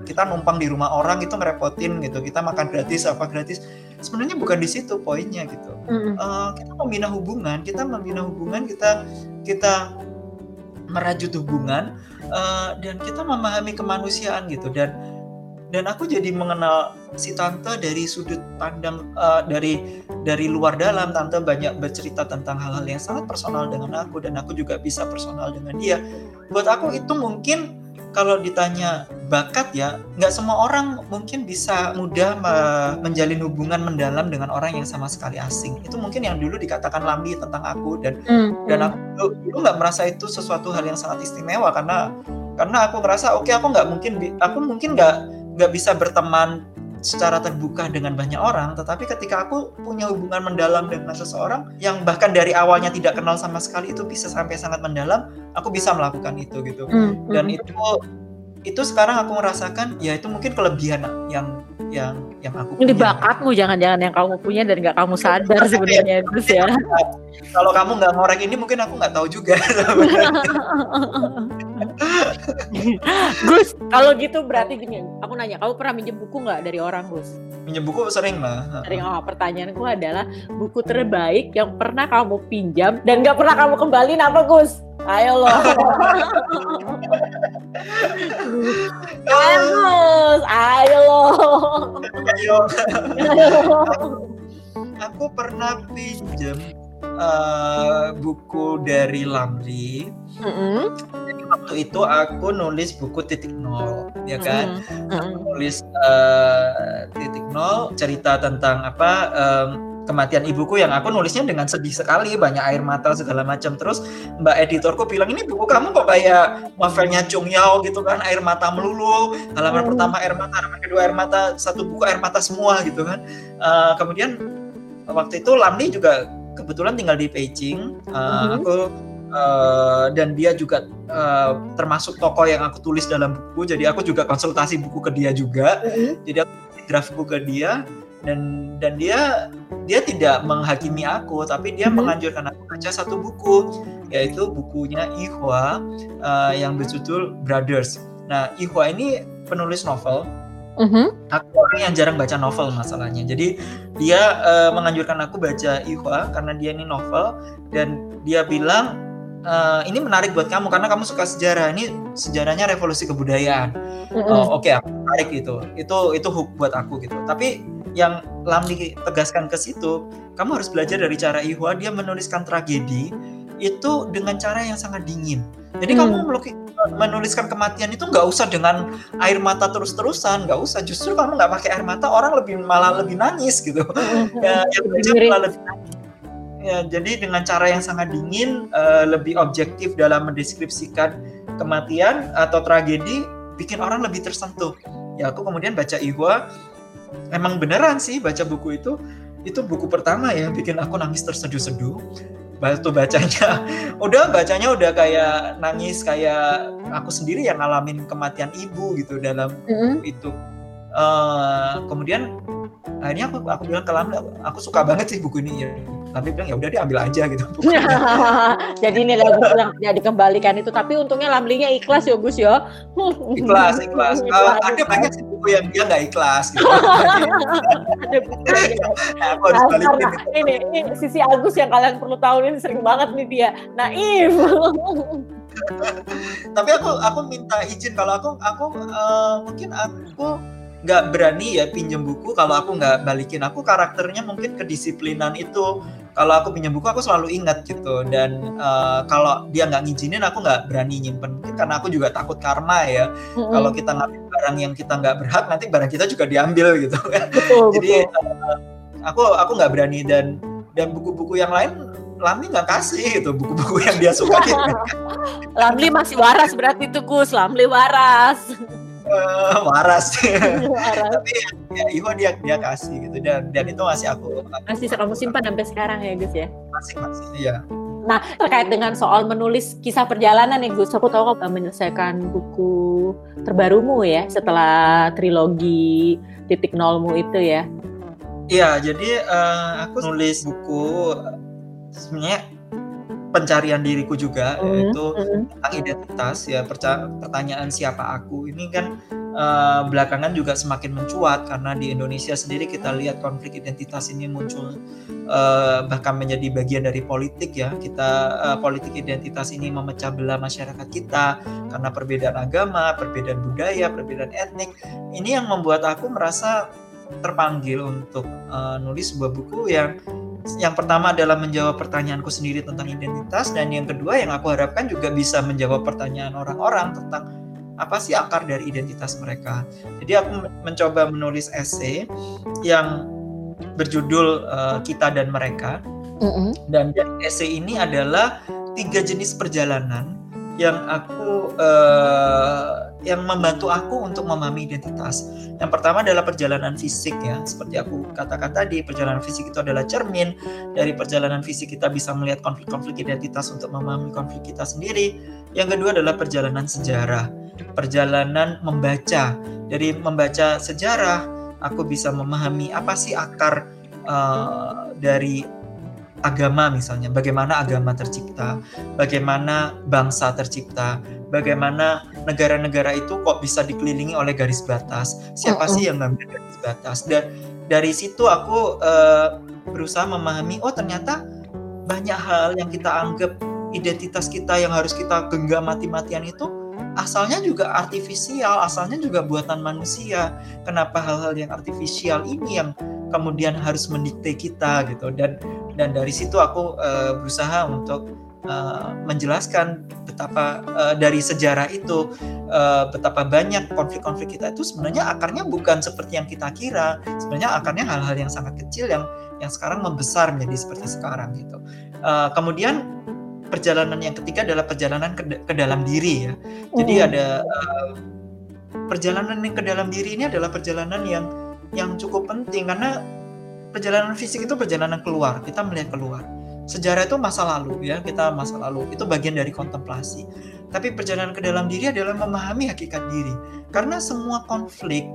kita numpang di rumah orang itu ngerepotin gitu. Kita makan gratis apa gratis. Sebenarnya bukan di situ poinnya gitu. Uh, kita membina hubungan kita membina hubungan kita kita merajut hubungan uh, dan kita memahami kemanusiaan gitu. Dan dan aku jadi mengenal si tante dari sudut pandang uh, dari dari luar dalam. Tante banyak bercerita tentang hal-hal yang sangat personal dengan aku dan aku juga bisa personal dengan dia. Buat aku itu mungkin kalau ditanya bakat ya nggak semua orang mungkin bisa mudah me menjalin hubungan mendalam dengan orang yang sama sekali asing. Itu mungkin yang dulu dikatakan Lambi tentang aku dan mm, dan aku dulu nggak merasa itu sesuatu hal yang sangat istimewa. Karena karena aku ngerasa oke okay, aku nggak mungkin aku mungkin nggak nggak bisa berteman secara terbuka dengan banyak orang, tetapi ketika aku punya hubungan mendalam dengan seseorang yang bahkan dari awalnya tidak kenal sama sekali itu bisa sampai sangat mendalam, aku bisa melakukan itu gitu. Mm, Dan itu itu sekarang aku merasakan ya itu mungkin kelebihan yang yang yang aku punya. Ini bakatmu jangan-jangan yang kamu punya dan nggak kamu sadar sebenarnya Gus ya. Kalau kamu nggak ngorek ini mungkin aku nggak tahu juga. Gus, kalau gitu berarti gini, aku nanya, kamu pernah minjem buku nggak dari orang Gus? Minjem buku sering lah. Sering. Oh, pertanyaanku adalah buku terbaik yang pernah kamu pinjam dan nggak pernah kamu kembaliin apa Gus? Ayo loh. Gus, ayo loh. Ayo. Aku pernah pinjam uh, buku dari Lamri. Mm -hmm. Jadi waktu itu aku nulis buku titik nol, ya kan? Mm -hmm. Aku nulis uh, titik nol cerita tentang apa um, kematian ibuku yang aku nulisnya dengan sedih sekali, banyak air mata segala macam. Terus mbak editorku bilang ini buku kamu kok kayak novelnya Chung Yao gitu kan, air mata melulu. Halaman mm. pertama air mata, halaman kedua air mata, satu buku air mata semua gitu kan. Uh, kemudian waktu itu Lamli juga kebetulan tinggal di Beijing. Uh, mm-hmm. Aku uh, dan dia juga uh, termasuk tokoh yang aku tulis dalam buku. Jadi aku juga konsultasi buku ke dia juga. Mm-hmm. Jadi aku draft buku ke dia dan dan dia dia tidak menghakimi aku tapi dia mm-hmm. menganjurkan aku baca satu buku yaitu bukunya Ihwa uh, yang berjudul Brothers. Nah, Ihwa ini penulis novel Mm-hmm. Aku orang yang jarang baca novel masalahnya. Jadi dia uh, menganjurkan aku baca Ihwa karena dia ini novel dan dia bilang uh, ini menarik buat kamu karena kamu suka sejarah. Ini sejarahnya revolusi kebudayaan. Mm-hmm. Uh, Oke, okay, aku menarik itu. Itu itu hook buat aku gitu. Tapi yang Lamli tegaskan ke situ, kamu harus belajar dari cara Ihwa dia menuliskan tragedi itu dengan cara yang sangat dingin. Jadi hmm. kamu menuliskan kematian itu nggak usah dengan air mata terus-terusan, nggak usah. Justru kamu nggak pakai air mata, orang lebih malah lebih nangis gitu. ya, yang baca malah lebih nangis. Ya, jadi dengan cara yang sangat dingin, uh, lebih objektif dalam mendeskripsikan kematian atau tragedi, bikin orang lebih tersentuh. Ya, aku kemudian baca Ihwa, emang beneran sih baca buku itu, itu buku pertama ya bikin aku nangis terseduh-seduh. Batu bacanya udah bacanya udah kayak nangis kayak aku sendiri yang ngalamin kematian ibu gitu dalam mm-hmm. itu. Uh, kemudian akhirnya aku aku bilang ke Lamda aku suka banget sih buku ini ya tapi bilang ya udah diambil aja gitu. Jadi ini lagu yang ya dikembalikan itu tapi untungnya Lamlinya ikhlas ya Gus ya. Ikhlas ikhlas. Uh, ada banyak sih buku yang dia nggak ikhlas gitu. Ada buku nah, aku harus balikin ini, ini sisi Agus yang kalian perlu tahu ini sering banget nih dia. Naif. Tapi aku aku minta izin kalau aku aku uh, mungkin aku nggak berani ya pinjam buku kalau aku nggak balikin. Aku karakternya mungkin kedisiplinan itu. Kalau aku pinjam buku aku selalu ingat gitu. Dan uh, kalau dia nggak ngizinin aku nggak berani nyimpen. Mungkin karena aku juga takut karma ya. Mm-hmm. kalau kita ngambil barang yang kita nggak berhak nanti barang kita juga diambil gitu. Kan jadi Uh, aku aku nggak berani. Dan dan buku-buku yang lain Lamli nggak kasih itu buku-buku yang dia suka gitu. Lamli masih waras berarti tuh Gus Lamli waras uh, waras. waras. Tapi ya Ivo dia dia kasih gitu dan dan itu masih aku masih kamu simpan sampai sekarang ya Gus ya. Masih masih iya. Nah, terkait dengan soal menulis kisah perjalanan nih Gus, aku tahu kamu menyelesaikan buku terbarumu ya setelah trilogi titik nolmu itu ya. Iya, jadi uh, aku nulis buku sebenarnya pencarian diriku juga mm-hmm. yaitu mm-hmm. tentang identitas ya pertanyaan siapa aku ini kan uh, belakangan juga semakin mencuat karena di Indonesia sendiri kita lihat konflik identitas ini muncul uh, bahkan menjadi bagian dari politik ya kita uh, politik identitas ini memecah belah masyarakat kita karena perbedaan agama perbedaan budaya perbedaan etnik ini yang membuat aku merasa terpanggil untuk uh, nulis sebuah buku yang yang pertama adalah menjawab pertanyaanku sendiri tentang identitas dan yang kedua yang aku harapkan juga bisa menjawab pertanyaan orang-orang tentang apa sih akar dari identitas mereka. Jadi aku mencoba menulis esai yang berjudul uh, kita dan mereka. Mm -hmm. Dan dari esai ini adalah tiga jenis perjalanan yang aku uh, yang membantu aku untuk memahami identitas. Yang pertama adalah perjalanan fisik ya, seperti aku katakan tadi, perjalanan fisik itu adalah cermin dari perjalanan fisik kita bisa melihat konflik-konflik identitas untuk memahami konflik kita sendiri. Yang kedua adalah perjalanan sejarah, perjalanan membaca. Dari membaca sejarah, aku bisa memahami apa sih akar uh, dari agama misalnya, bagaimana agama tercipta, bagaimana bangsa tercipta, bagaimana negara-negara itu kok bisa dikelilingi oleh garis batas, siapa sih yang ngambil garis batas? Dan dari situ aku uh, berusaha memahami oh ternyata banyak hal yang kita anggap identitas kita yang harus kita genggam mati-matian itu asalnya juga artifisial, asalnya juga buatan manusia. Kenapa hal-hal yang artifisial ini yang kemudian harus mendikte kita gitu? Dan dan dari situ aku uh, berusaha untuk uh, menjelaskan betapa uh, dari sejarah itu uh, betapa banyak konflik-konflik kita itu sebenarnya akarnya bukan seperti yang kita kira. Sebenarnya akarnya hal-hal yang sangat kecil yang yang sekarang membesar menjadi seperti sekarang gitu. Uh, kemudian perjalanan yang ketiga adalah perjalanan ke, ke dalam diri ya. Jadi hmm. ada uh, perjalanan yang ke dalam diri ini adalah perjalanan yang yang cukup penting. Karena perjalanan fisik itu perjalanan keluar, kita melihat keluar. Sejarah itu masa lalu ya, kita masa lalu. Itu bagian dari kontemplasi. Tapi perjalanan ke dalam diri adalah memahami hakikat diri. Karena semua konflik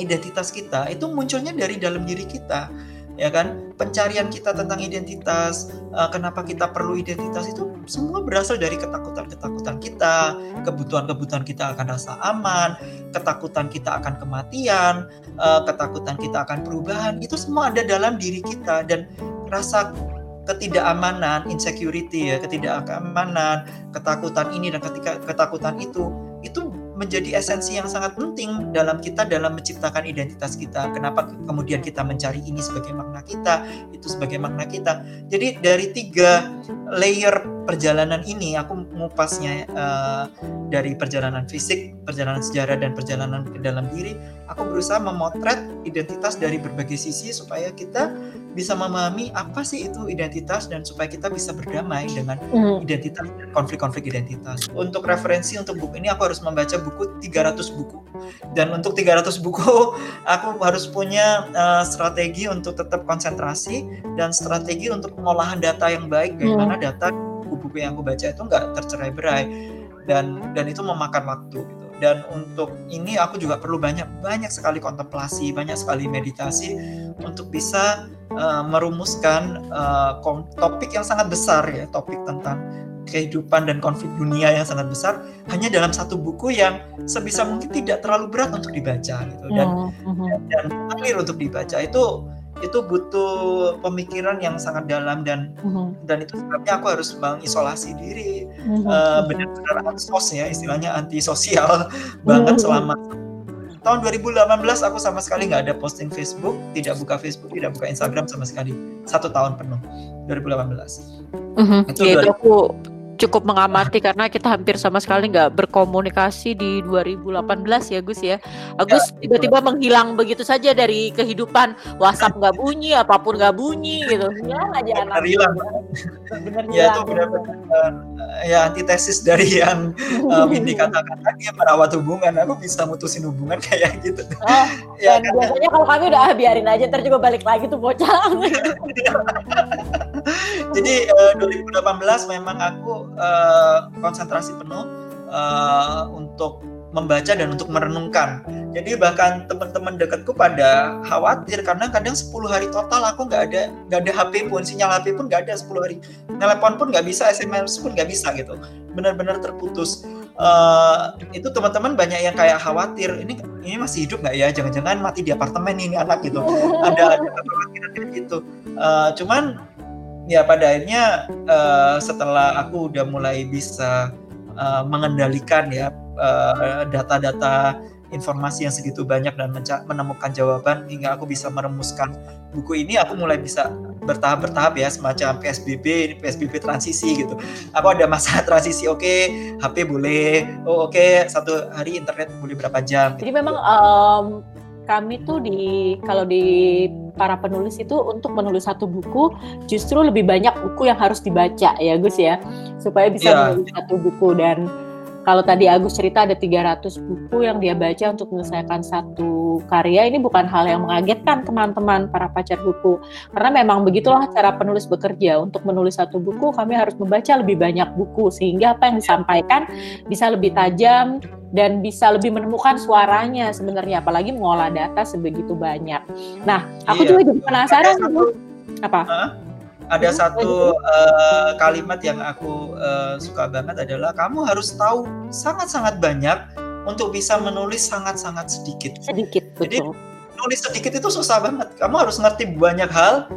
identitas kita itu munculnya dari dalam diri kita ya kan pencarian kita tentang identitas uh, kenapa kita perlu identitas itu semua berasal dari ketakutan-ketakutan kita kebutuhan-kebutuhan kita akan rasa aman ketakutan kita akan kematian uh, ketakutan kita akan perubahan itu semua ada dalam diri kita dan rasa ketidakamanan insecurity ya ketidakamanan ketakutan ini dan ketika ketakutan itu itu menjadi esensi yang sangat penting dalam kita dalam menciptakan identitas kita. Kenapa kemudian kita mencari ini sebagai makna kita, itu sebagai makna kita. Jadi dari tiga layer perjalanan ini, aku mengupasnya uh, dari perjalanan fisik, perjalanan sejarah, dan perjalanan ke dalam diri. Aku berusaha memotret identitas dari berbagai sisi supaya kita bisa memahami apa sih itu identitas dan supaya kita bisa berdamai dengan mm. identitas konflik-konflik identitas. Untuk referensi untuk buku ini aku harus membaca buku 300 buku. Dan untuk 300 buku aku harus punya uh, strategi untuk tetap konsentrasi dan strategi untuk pengolahan data yang baik bagaimana mm. data buku-buku yang aku baca itu nggak tercerai-berai dan dan itu memakan waktu dan untuk ini aku juga perlu banyak banyak sekali kontemplasi banyak sekali meditasi untuk bisa uh, merumuskan uh, topik yang sangat besar ya topik tentang kehidupan dan konflik dunia yang sangat besar hanya dalam satu buku yang sebisa mungkin tidak terlalu berat untuk dibaca gitu dan mm -hmm. dan untuk dibaca itu itu butuh pemikiran yang sangat dalam dan Mhm. dan itu sebabnya aku harus mengisolasi diri Mhm. eh, benar-benar ansos ya istilahnya antisosial banget Mhm. selama tahun 2018 aku sama sekali nggak ada posting Facebook tidak buka Facebook tidak buka Instagram sama sekali satu tahun penuh 2018 Mhm. Itu Ya, itu aku cukup mengamati karena kita hampir sama sekali nggak berkomunikasi di 2018 ya Gus ya. Agus Ya, tiba-tiba menghilang begitu saja dari kehidupan WhatsApp nggak bunyi, apa pun nggak bunyi gitu. Hilang aja anak. hilang. Ya itu benar-benar eh, ya antitesis dari yang uh, Windy katakan tadi ya, merawat hubungan aku bisa mutusin hubungan kayak gitu Oh, ya dan kan? biasanya kalau kami udah ah, biarin aja ntar juga balik lagi tuh bocah. Jadi eh, 2018 memang aku eh, konsentrasi penuh eh, untuk membaca dan untuk merenungkan. Jadi bahkan teman-teman dekatku pada khawatir karena kadang 10 hari total aku nggak ada nggak ada HP pun, sinyal HP pun nggak ada 10 hari. Telepon pun nggak bisa, SMS pun nggak bisa gitu. Benar-benar terputus. Eh, itu teman-teman banyak yang kayak khawatir ini ini masih hidup nggak ya? Jangan-jangan mati di apartemen ini anak gitu. Ada ada kekhawatiran gitu. Eh, cuman ya pada akhirnya eh, setelah aku udah mulai bisa eh, mengendalikan ya eh, data-data informasi yang segitu banyak dan menemukan jawaban hingga aku bisa meremuskan buku ini aku mulai bisa bertahap-bertahap ya semacam PSBB ini PSBB transisi gitu. Aku ada masa transisi oke HP boleh oh oke satu hari internet boleh berapa jam Jadi memang em, kami tuh di kalau di para penulis itu untuk menulis satu buku justru lebih banyak buku yang harus dibaca ya Gus ya supaya bisa Iya. menulis satu buku dan kalau tadi Agus cerita ada 300 buku yang dia baca untuk menyelesaikan satu karya ini bukan hal yang mengagetkan teman-teman para pacar buku karena memang begitulah cara penulis bekerja untuk menulis satu buku kami harus membaca lebih banyak buku sehingga apa yang disampaikan bisa lebih tajam dan bisa lebih menemukan suaranya sebenarnya apalagi mengolah data sebegitu banyak. Nah, aku Iya. juga jadi penasaran Ada Bu. Ada Hmm, satu eh, kalimat yang aku eh, suka banget adalah kamu harus tahu sangat-sangat banyak untuk bisa menulis sangat-sangat sedikit. Sedikit Jadi- betul. Nulis sedikit itu susah banget. Kamu harus ngerti banyak hal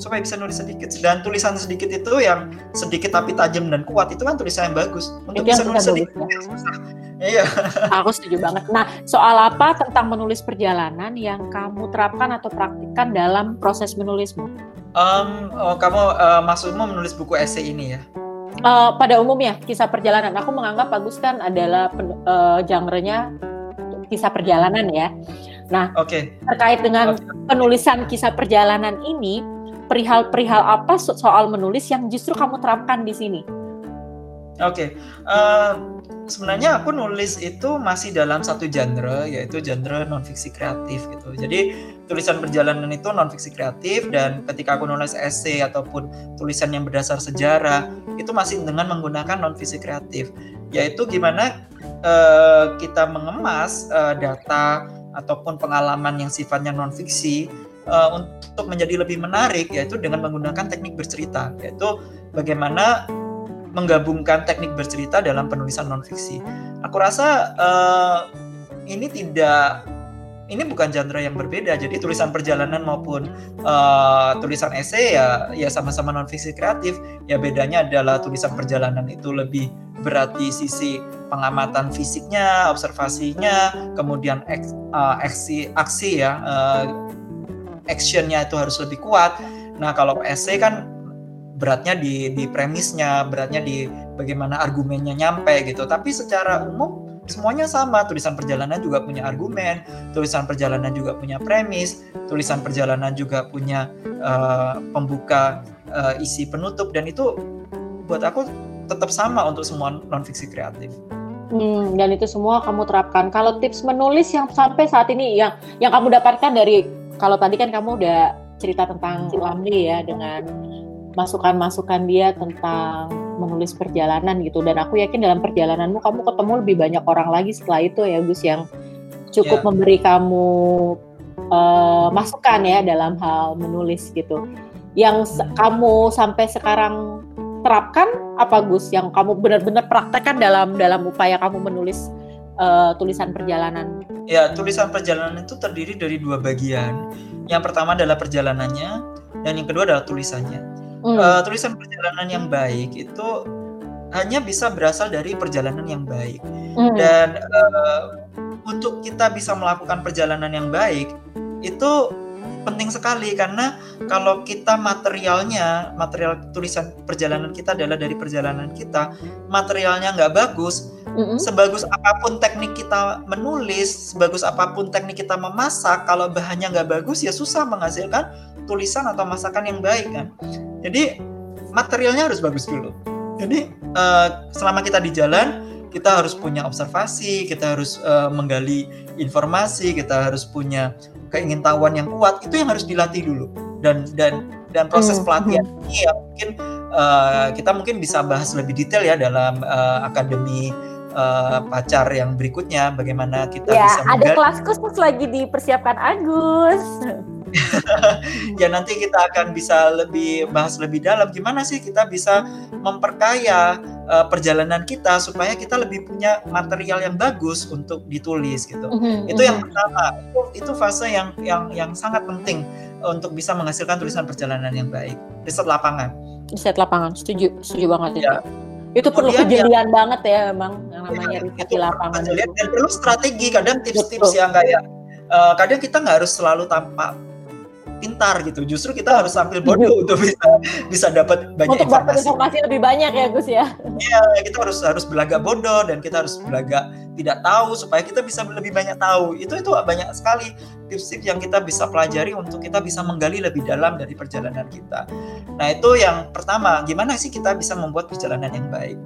supaya bisa nulis sedikit. Dan tulisan sedikit itu yang sedikit tapi tajam dan kuat itu kan tulisan yang bagus. Untuk Itu bisa nulis sedikit itu susah. Iya. Aku setuju banget. Nah, soal apa tentang menulis perjalanan yang kamu terapkan atau praktikkan dalam proses menulismu? Em, oh, kamu eh, maksudmu menulis buku esai ini ya? Eh, pada umumnya kisah perjalanan, aku menganggap Agus kan adalah eh, genre-nya kisah perjalanan ya. Oke. Terkait dengan penulisan kisah perjalanan ini, perihal-perihal apa so- soal menulis yang justru kamu terapkan di sini? Oke, Eh, sebenarnya aku nulis itu masih dalam satu genre yaitu genre non fiksi kreatif gitu. Jadi tulisan perjalanan itu non fiksi kreatif dan ketika aku nulis esai ataupun tulisan yang berdasar sejarah itu masih dengan menggunakan non fiksi kreatif, yaitu gimana eh, kita mengemas eh, data ataupun pengalaman yang sifatnya non fiksi eh, untuk menjadi lebih menarik yaitu dengan menggunakan teknik bercerita, yaitu bagaimana menggabungkan teknik bercerita dalam penulisan non-fiksi. Aku rasa eh, ini tidak ini bukan genre yang berbeda. Jadi tulisan perjalanan maupun eh, tulisan esai ya ya sama-sama non-fiksi kreatif. Ya bedanya adalah tulisan perjalanan itu lebih berat di sisi pengamatan fisiknya, observasinya, kemudian eks- eh, aksi aksi ya eh, actionnya itu harus lebih kuat. Nah kalau esai kan beratnya di di premisnya, beratnya di bagaimana argumennya nyampe gitu. Tapi secara umum semuanya sama. Tulisan perjalanan juga punya argumen, tulisan perjalanan juga punya premis, tulisan perjalanan juga punya eh, pembuka eh, isi penutup dan itu buat aku tetap sama untuk semua non fiksi kreatif. Hmm, dan itu semua kamu terapkan. Kalau tips menulis yang sampai saat ini yang yang kamu dapatkan dari kalau tadi kan kamu udah cerita tentang Lamli ya dengan masukan-masukan dia tentang menulis perjalanan gitu dan aku yakin dalam perjalananmu kamu ketemu lebih banyak orang lagi setelah itu ya Gus yang cukup Ya. memberi kamu eh, masukan ya dalam hal menulis gitu. Yang kamu sampai sekarang terapkan apa Gus yang kamu benar-benar praktekkan dalam dalam upaya kamu menulis eh, tulisan perjalanan? Ya, tulisan perjalanan itu terdiri dari dua bagian. Yang pertama adalah perjalanannya, dan yang kedua adalah tulisannya. Hmm. Eh, tulisan perjalanan yang baik itu hanya bisa berasal dari perjalanan yang baik. Hmm. Dan eh, untuk kita bisa melakukan perjalanan yang baik itu penting sekali karena kalau kita materialnya, material tulisan perjalanan kita adalah dari perjalanan kita, materialnya nggak bagus, Mm-mm. sebagus apa pun teknik kita menulis, sebagus apa pun teknik kita memasak, kalau bahannya nggak bagus ya susah menghasilkan tulisan atau masakan yang baik kan. Jadi materialnya harus bagus dulu. Jadi eh, selama kita di jalan kita harus punya observasi, kita harus eh, menggali informasi, kita harus punya keingintahuan yang kuat. Itu yang harus dilatih dulu. Dan dan dan proses Hmm, pelatihan ini yang mungkin eh, kita mungkin bisa bahas lebih detail ya dalam eh, akademi eh, pacar yang berikutnya bagaimana kita Ya, bisa ada kelas khusus lagi dipersiapkan Agus. ya nanti kita akan bisa lebih bahas lebih dalam gimana sih kita bisa memperkaya uh, perjalanan kita supaya kita lebih punya material yang bagus untuk ditulis gitu. Mhm, Itu yang mhm. pertama. Itu, itu fase yang yang yang sangat penting untuk bisa menghasilkan tulisan perjalanan yang baik. Riset lapangan. riset lapangan. Setuju, setuju banget itu. Ya. Itu perlu kejelian banget ya memang yang namanya Ya, riset di lapangan. dan perlu strategi kadang tips-tips yang kayak uh, kadang kita nggak harus selalu tampak pintar gitu justru kita harus tampil bodoh untuk bisa bisa dapat banyak Untuk informasi informasi lebih banyak ya Gus ya. Iya, kita harus harus belagak bodoh dan kita harus belagak tidak tahu supaya kita bisa lebih banyak tahu. Itu itu banyak sekali tips-tips yang kita bisa pelajari untuk kita bisa menggali lebih dalam dari perjalanan kita. Nah, itu yang pertama, gimana sih kita bisa membuat perjalanan yang baik.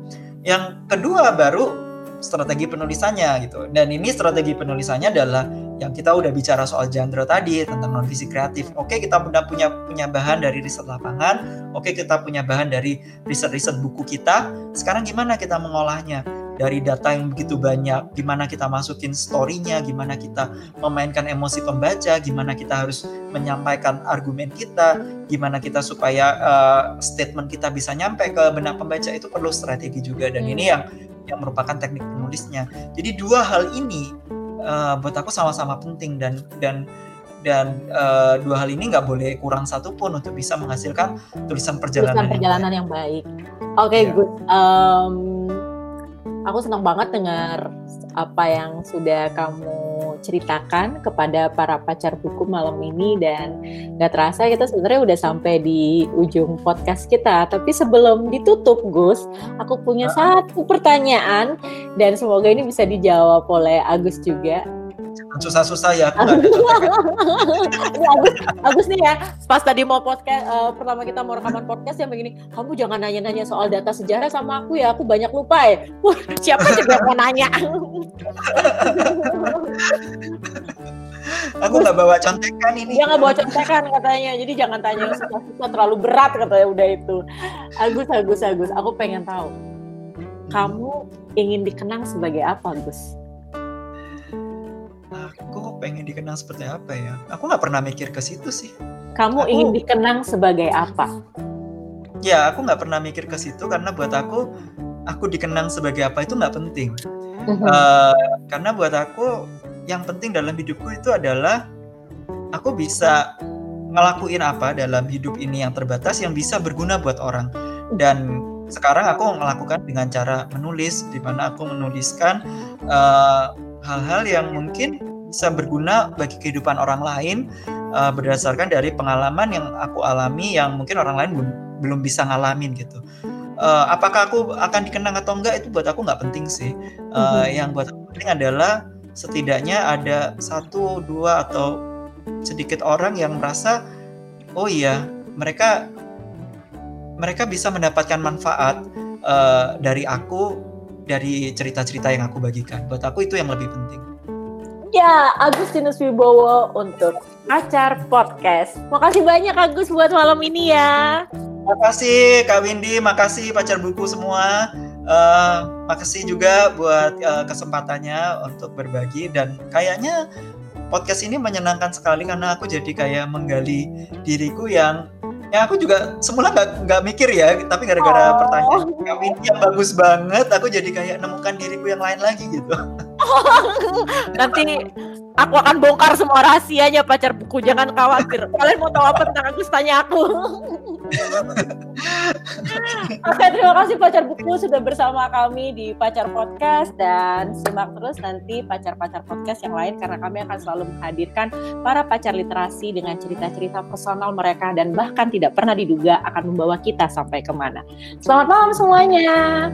Yang kedua baru strategi penulisannya gitu. Dan ini strategi penulisannya adalah yang kita udah bicara soal genre tadi tentang non fisik kreatif. Oke, kita udah punya punya bahan dari riset lapangan. Oke, kita punya bahan dari riset-riset buku kita. Sekarang gimana kita mengolahnya? Dari data yang begitu banyak, gimana kita masukin story-nya, gimana kita memainkan emosi pembaca, gimana kita harus menyampaikan argumen kita, gimana kita supaya uh, statement kita bisa nyampe ke benak pembaca itu perlu strategi juga dan Hmm. ini yang yang merupakan teknik penulisnya. Jadi dua hal ini uh, buat aku sama-sama penting dan dan dan uh, dua hal ini nggak boleh kurang satupun untuk bisa menghasilkan tulisan perjalanan. Tulisan yang perjalanan baik. yang baik. Oke, Iya. good. Em, aku senang banget dengar apa yang sudah kamu ceritakan kepada para pacar buku malam ini dan nggak terasa kita sebenarnya udah sampai di ujung podcast kita. Tapi sebelum ditutup, Gus, aku punya satu pertanyaan dan semoga ini bisa dijawab oleh Agus juga. Susah-susah ya aku. Ini Agus, Agus nih ya, pas tadi mau podcast eh, pertama kita mau rekaman podcast yang begini, kamu jangan nanya-nanya soal data sejarah sama aku ya, aku banyak lupa ya. Wah, siapa juga yang mau nanya? Aku nggak bawa contekan ini. Dia nggak bawa contekan katanya, jadi jangan tanya yang susah-susah terlalu berat katanya udah itu. Agus, Agus, Agus, aku pengen tahu, kamu ingin dikenang sebagai apa, Agus? Aku pengen dikenang seperti apa ya? Aku nggak pernah mikir ke situ sih. Kamu Aku- ingin dikenang sebagai apa? Ya, aku nggak pernah mikir ke situ karena buat aku, aku dikenang sebagai apa itu nggak penting. Eh, karena buat aku yang penting dalam hidupku itu adalah aku bisa ngelakuin apa dalam hidup ini yang terbatas yang bisa berguna buat orang. Dan sekarang aku melakukan dengan cara menulis, di mana aku menuliskan eh, hal-hal yang mungkin bisa berguna bagi kehidupan orang lain eh, berdasarkan dari pengalaman yang aku alami yang mungkin orang lain belum belum bisa ngalamin gitu. Eh, apakah aku akan dikenang atau enggak itu buat aku nggak penting sih. Eh, Mhm. Yang buat aku penting adalah setidaknya ada satu dua atau sedikit orang yang merasa oh iya mereka mereka bisa mendapatkan manfaat eh, dari aku dari cerita-cerita yang aku bagikan. Buat aku itu yang lebih penting. Ya, Agustinus Wibowo untuk Pacar Podcast. Makasih banyak Agus buat malam ini ya. Makasih Kak Windy, makasih pacar buku semua. Eh, makasih juga buat eh, kesempatannya untuk berbagi dan kayaknya podcast ini menyenangkan sekali karena aku jadi kayak menggali diriku yang ya aku juga semula nggak nggak mikir ya tapi gara-gara Oh. pertanyaan Kak Windy yang bagus banget aku jadi kayak nemukan diriku yang lain lagi gitu. Nanti aku akan bongkar semua rahasianya pacar buku. Jangan khawatir. Kalian mau tahu apa tentang Agus tanya aku. Oke, terima kasih pacar buku sudah bersama kami di Pacar Podcast dan simak terus nanti pacar-pacar podcast yang lain karena kami akan selalu menghadirkan para pacar literasi dengan cerita-cerita personal mereka dan bahkan tidak pernah diduga akan membawa kita sampai ke mana. Selamat malam semuanya.